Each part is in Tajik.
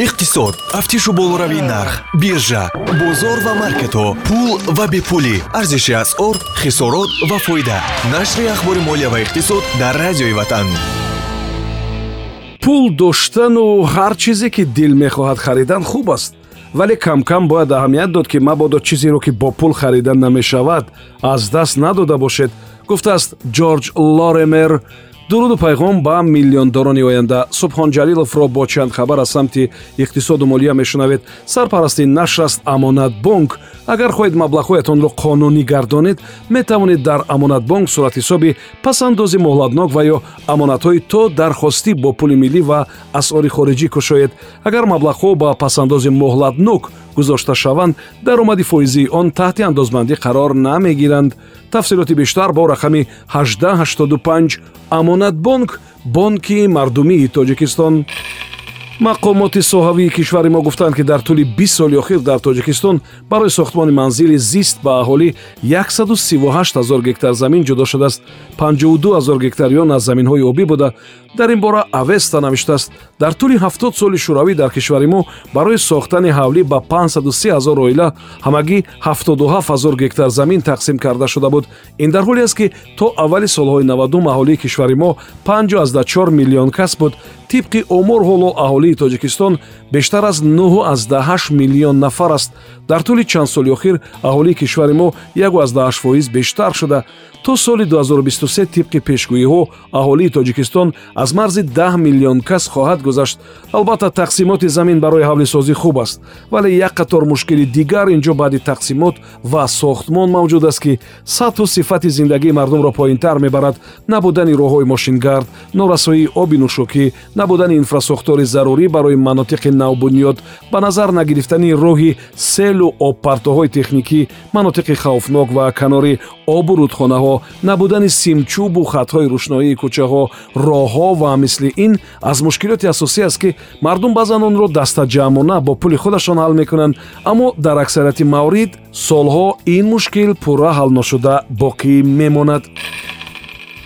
иқтисод тафтишу болоравии нарх биржа бозор ва маркетҳо пул ва бепулӣ. Арзиши асъор хисорот ва фоида. Нашри ахбори молия ва иқтисод дар радиои ватан. Пул доштану ҳар чизе ки дил мехоҳад харидан хуб аст. Вале камкам бояд аҳамият дод ки мабодо чизеро ки бо пул харидан намешавад аз даст надода бошед гуфтааст ҷорҷ лоремер дуруду пайғом ба миллиондорони оянда субҳон ҷалиловро бо чанд хабар аз самти иқтисоду молия мешунавед. Сарпарасти нашр аст амонатбонк агар хоҳед маблағҳоятонро қонунӣ гардонед метавонед дар амонатбонк суратҳисоби пасандози моҳлатнок ва ё амонатҳои то дархостӣ бо пули миллӣ ва асъори хориҷӣ кушоед. Агар маблағҳо ба пасандози моҳлатнок гузошта шаванд даромади фоизии он таҳти андозбандӣ қарор намегиранд. Тафсилоти бештар бо рақами 1885 амонатбонк бонки мардумии тоҷикистон. Мақомоти соҳавии кишвари мо гуфтанд ки дар тӯли бист соли охир дар тоҷикистон барои сохтмони манзили зист ба аҳолӣ 138 ҳазор гектар замин ҷудо шудааст. 52 ҳазор гектариён аз заминҳои обӣ буда дар ин бора авеста навиштааст дар тӯли 70 соли шӯравӣ дар кишвари мо барои сохтани ҳавлӣ ба 53 ҳазор оила ҳамагӣ 77 ҳазор гектар замин тақсим карда шуда буд. Ин дар ҳоле аст ки то аввали солҳои 90 аҳолии кишвари мо 54 миллион кас буд. Тибқи омор ҳоло аҳолии тоҷикистон бештар аз 98 миллион нафар аст. Дар тӯли чанд соли охир аҳолии кишвари мо 18 фоиз бештар шуда. То соли 2023 тибқи пешгӯиҳо аҳолии тоҷикистон аз марзи 10 миллион кас хоҳад гузашт. Албатта тақсимоти замин барои ҳавлисозӣ хуб аст вале як қатор мушкили дигар ин ҷо баъди тақсимот ва сохтмон мавҷуд аст ки сатҳу сифати зиндагии мардумро поинтар мебарад. Набудани роҳҳои мошингард норасоии оби нӯшокӣ набудани инфрасохтори зарурӣ барои манотиқи навбунёд ба назар нагирифтани роҳи селу обпартоҳои техникӣ манотиқи хавфнок ва канори обу рудхонаҳо набудани симчӯбу хатҳои рӯшноии кӯчаҳо роҳҳо ва мисли ин аз мушкилоти асосӣ аст ки мардум баъзан онро дастаҷамона бо пули худашон ҳал мекунанд. Аммо дар аксарияти маврид солҳо ин мушкил пурра ҳал ношуда боқӣ мемонад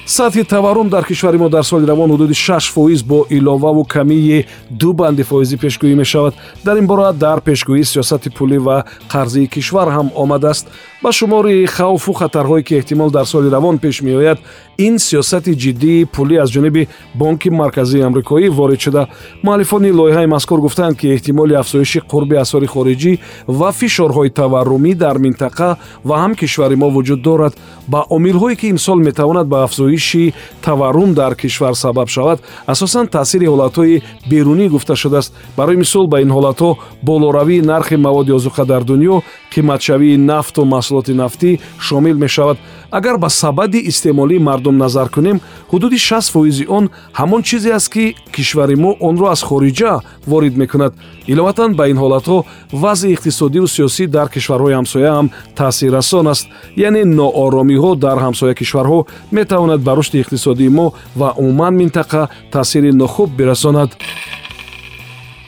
сатҳи таваррум дар кишвари мо дар соли равон ҳудуди 6 фоиз бо иловаву камии ду банди фоизӣ пешгӯӣ мешавад. Дар ин бора дар пешгӯии сиёсати пулӣ ва қарзии кишвар ҳам омадааст ба шумори хавфу хатарҳое ки эҳтимол дар соли равон пеш меояд ин сиёсати ҷиддии пулӣ аз ҷониби бонки марказии амрикоӣ ворид шуда. Муаллифони лоиҳаи мазкур гуфтанд ки эҳтимоли афзоиши қурби асъори хориҷӣ ва фишорҳои таваррумӣ дар минтақа ва ҳам кишвари мо вуҷуд дорад. Ба омилҳое ки имсол метавонад ба афзоиши таваррум дар кишвар сабаб шавад асосан таъсири ҳолатҳои берунӣ гуфта шудааст. Барои мисол ба ин ҳолатҳо болоравии нархи маводи озуқа дар дунё қиматшавии нафту маҳсулоти нафтӣ шомил мешавад. Агар ба сабади истеъмолии мардум назар кунем ҳудуди 6 фоизи он ҳамон чизе аст ки кишвари мо онро аз хориҷа ворид мекунад. Иловатан ба ин ҳолатҳо вазъи иқтисодию сиёсӣ дар кишварҳои ҳамсоя ҳам таъсиррасон аст. Яъне нооромиҳо дар ҳамсоя кишварҳо метавонад ба рушди иқтисодии мо ва умуман минтақа таъсири нохуб бирасонад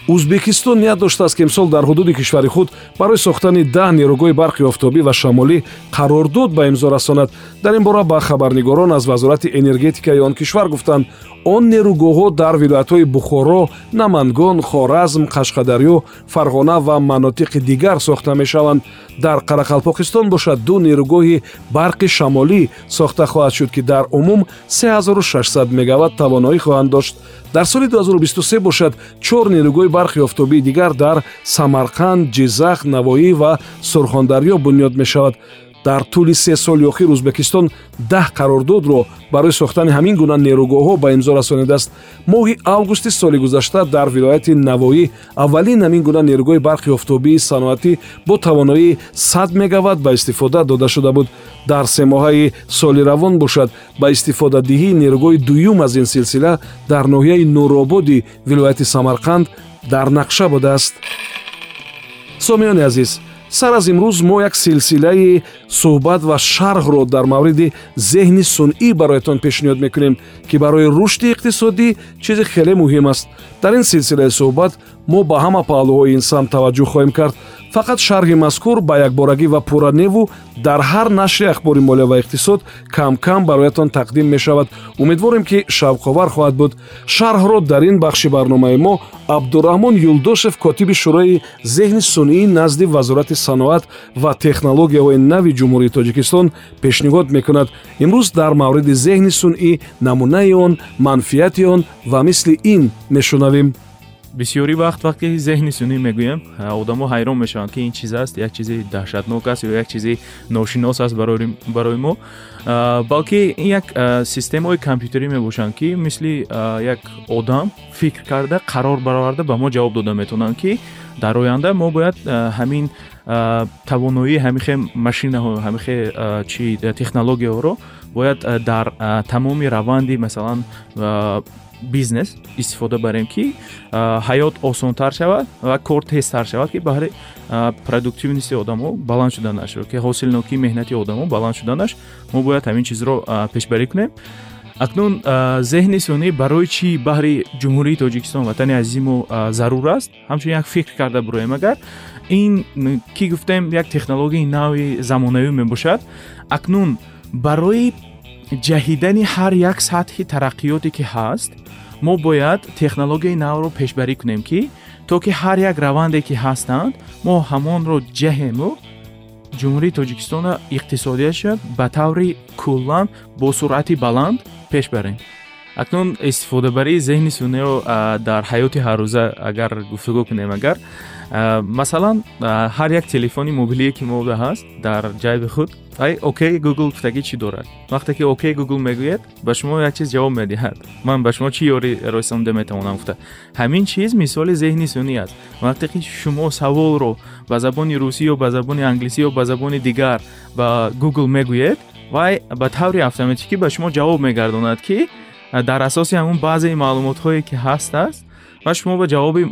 узбекистон ният доштааст ки имсол дар ҳудуди кишвари худ барои сохтани даҳ нерӯгоҳи барқи офтобӣ ва шамолӣ қарордод ба имзо расонад. Дар ин бора ба хабарнигорон аз вазорати энергетикаи он кишвар гуфтанд. Он нерӯгоҳҳо дар вилоятҳои бухоро намангон хоразм қашқадарё фарғона ва манотиқи дигар сохта мешаванд дар қарақалпоқистон бошад. Ду нерӯгоҳи барқи шамолӣ сохта хоҳад шуд ки дар умум 3600 мегават тавоноӣ хоҳанд дошт. Дар соли 2023 бошад чор нерӯгоҳи барқи офтобии дигар дар самарқанд ҷизах навоӣ ва сурхондарё бунёд мешавад дар тӯли се соли охир ӯзбекистон даҳ қарордодро барои сохтани ҳамин гуна нерӯгоҳҳо ба имзо расонидааст моҳи августи соли гузашта дар вилояти навоӣ аввалин ҳамин гуна нерӯгоҳи барқи офтобии саноатӣ бо тавоноии 100 мегават ба истифода дода шуда буд. Дар семоҳаи соли равон бошад ба истифодадиҳии нерӯгоҳи дуюм аз ин силсила дар ноҳияи нурободи вилояти самарқанд дар нақша будааст сомиёни азиз сар аз имрӯз мо як силсилаи суҳбат ва шарҳро дар мавриди зеҳни сунъӣ бароятон пешниҳод мекунем ки барои рушди иқтисодӣ чизи хеле муҳим аст. Дар ин силсилаи суҳбат мо ба ҳама паҳлӯҳои ин самт таваҷҷӯҳ хоҳем кард. Фақат шарҳи мазкур ба якборагӣ ва пурраневу дар ҳар нашри ахбори молия ва иқтисод кам-кам бароятон тақдим мешавад. Умедворем ки шавқовар хоҳад буд. Шарҳро дар ин бахши барномаи мо абдураҳмон юлдошев котиби шӯрои зеҳни сунъӣ назди вазорати саноат ва технологияҳои нави ҷумҳурии тоҷикистон пешниҳод мекунад. Имрӯз дар мавриди зеҳни сунъӣ намунаи он манфиати он ва мисли ин мешунавем бисёри вақт вақте зеҳни сунӣ мегӯем одамо ҳайрон мешаванд ки ин чиз аст як чизи даҳшатнок аст ё як чизи ношинос аст барои мо. Балки ин як системаҳои компютерӣ мебошанд ки мисли як одам фикр карда қарор бароварда ба мо ҷавоб дода метавонанд ки дар оянда мо бояд ҳамин тавоноии ҳамихе машинаҳо ҳамихе чи технологияҳоро бояд дар тамоми раванди масалан бизнес истифода барем ки ҳаёт осонтар шавад ва кор тезтар шавад ки баҳри продуктивности одамо баланд шуданаш ки ҳосилнокии меҳнати одамо баланд шуданаш мо бояд ҳамин чизро пешбарӣ кунем. Акнун зеҳни сунӣ барои чӣ баҳри ҷумҳурии тоҷикистон ватани азизи мо зарур аст? Ҳамчун як фикр карда бироем агар ин ки гуфтем як технологияи нави замонавӣ мебошад. Акнун барои ҷаҳидани ҳар як сатҳи тараққиёте ки ҳаст мо бояд технологияи навро пешбарӣ кунем ки то ки ҳар як раванде ки ҳастанд мо ҳамонро ҷаҳему ҷумҳурии тоҷикистона иқтисодияша ба таври куллан бо суръати баланд пеш барем акнун истифодабарии зеҳни сунеро дар ҳаёти ҳаррӯза агар гуфтугӯ кунем агар масалан ҳар як телефони мобилие ки мода ҳаст дар ҷайби худ ай окей гугл гуфтагӣ чӣ дорад? Вақте ки окей гугл мегӯяд ба шумо як чиз ҷавоб медиҳад. Ман ба шумо чӣ ёрӣ росонда метавонам гуфта? Ҳамин чиз мисоли зеҳни сунӣ аст. Вақте ки шумо саволро ба забони русӣ ё ба забони англисӣ ё ба забони дигар ба гугл мегӯед вай ба таври автоматикӣ ба шумо ҷавоб мегардонад ки дар асоси ҳамун баъзеи маълумотҳое ки ҳаст аст ва шумо ба ҷавоби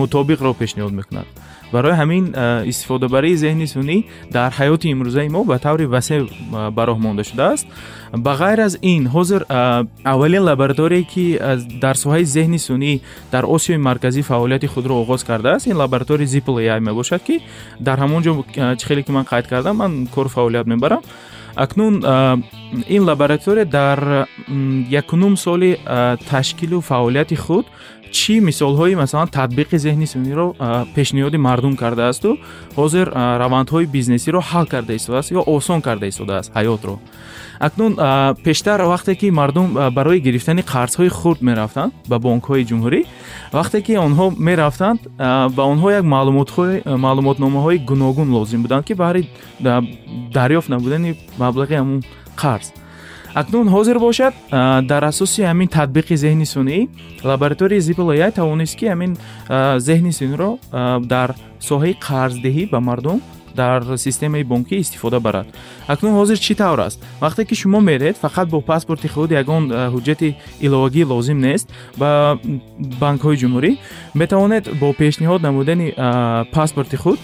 мутобиқро пешниҳод мекунад. Барои ҳамин истифодабарии зеҳни сунӣ дар ҳаёти имрӯзаи мо ба таври васеъ бароҳ монда шудааст. Ба ғайр аз ин ҳозир аввалин лабораторие ки дар соҳаи зеҳни сунӣ дар осиёи марказӣ фаъолияти худро оғоз кардааст ин лаборатория zipl ai мебошад ки дар ҳамон ҷо чӣ хеле ки ман қайд кардам ман кору фаъолият мебарам акнун ин лаборатория дар якунум соли ташкилу фаъолияти худ чӣ мисолҳои масалан татбиқи зеҳни сунниро пешниҳоди мардум кардаасту? Ҳозир равандҳои бизнесиро ҳал карда истодааст ё осон карда истодааст ҳаётро? Акнун пештар вақте ки мардум барои гирифтани қарзҳои хурд мерафтанд ба бонкҳои ҷумҳурӣ вақте ки онҳо мерафтанд ба онҳо як маълумотномаҳои гуногун лозим буданд ки баҳри дарёфт набудани маблағи ҳамун қарз акнун ҳозир бошад дар асоси ҳамин татбиқи зеҳни сунъӣ лабораторияи зиплая тавонист ки ҳамин зеҳни сунъиро дар соҳаи қарздиҳӣ ба мардум дар системаи бонкӣ истифода барад. Акнун ҳозир чӣ тавр аст? Вақте ки шумо меред фақат бо паспорти худ ягон ҳуҷҷати иловагӣ лозим нест ба банкҳои ҷумҳурӣ метавонед бо пешниҳод намудани паспорти худ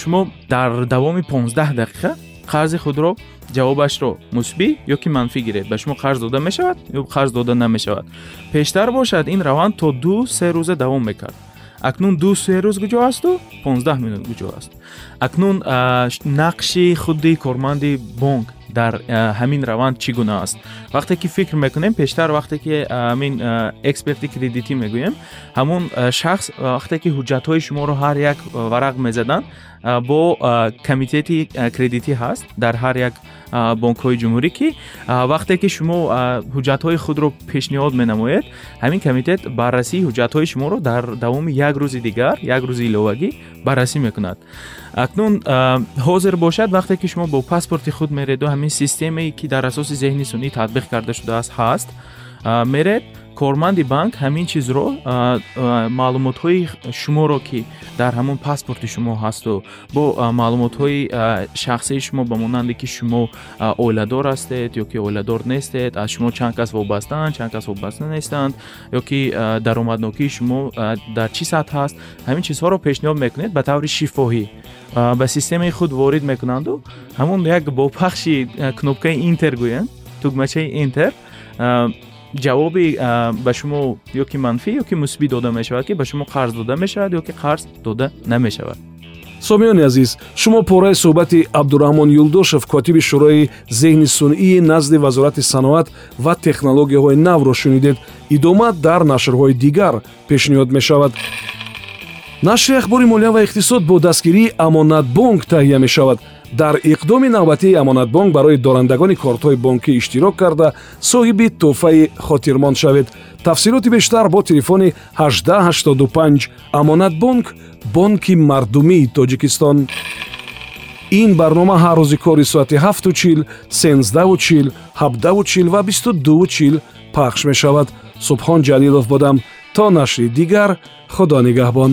шумо дар давоми 15 дақиқа қарзи худро ҷавобашро мусбӣ ё ки манфӣ гиред ба шумо қарз дода мешавад ё қарз дода намешавад пештар бошад ин раванд то ду се рӯза давом мекард акнун ду се рӯз куҷо асту 15 минут куҷо аст акнун нақши худи корманди бонк дар ҳамин раванд чӣ гуна аст вақте ки фикр мекунем пештар вақте ки ҳамин эксперти кредитӣ мегӯем ҳамун шахс вақте ки ҳуҷҷатҳои шуморо ҳар як варақ мезаданд бо комитети кредитӣ ҳаст дар ҳар як бонкҳои ҷумҳурӣ ки вақте ки шумо ҳуҷҷатҳои худро пешниҳод менамоед ҳамин комитет баррасии ҳуҷҷатҳои шуморо дар давоми як рӯзи дигар як рӯзи иловагӣ баррасӣ мекунад акнун ҳозир бошад вақте ки шумо бо паспорти худ мереду ҳамин системае ки дар асоси зеҳни сунӣ татбиқ карда шудааст ҳаст. Меред корманди банк ҳамин чизро маълумотҳои шуморо ки дар ҳамон паспорти шумо ҳасту бо маълумотҳои шахсии шумо ба монанде ки шумо оиладор ҳастед ё ки оиладор нестед аз шумо чанд кас вобастаанд чанд кас вобаста нестанд ё ки даромаднокии шумо дар чӣ сатҳ ҳаст ҳамин чизҳоро пешниҳод мекунед ба таври шифоҳӣ. Ба системаи худ ворид мекунанду ҳамон як бо пахши кнопкаи интер гӯянд тугмачаи интер ҷавоби ба шумо ё ки манфӣ ё ки мусбӣ дода мешавад ки ба шумо қарз дода мешавад ё ки қарз дода намешавад? Сомиёни азиз шумо пораи суҳбати абдураҳмон юлдошев котиби шӯрои зеҳни сунъии назди вазорати саноат ва технологияҳои навро шунидед. Идома дар нашрҳои дигар пешниҳод мешавад. Нашри ахбори молия ва иқтисод бо дастгирии амонатбонк таҳия мешавад дар иқдоми навбатии амонатбонк барои дорандагони кортҳои бонкӣ иштирок карда соҳиби тӯҳфаи хотирмонд шавед. Тафсилоти бештар бо телефони 1885 амонатбонк бонки мардумии тоҷикистон ин барнома ҳар рӯзи кори соати 7чил 1сенздаучил 7дачил ва 22чил пахш мешавад. Субҳон ҷалилов будам то нашри дигар худо нигаҳбон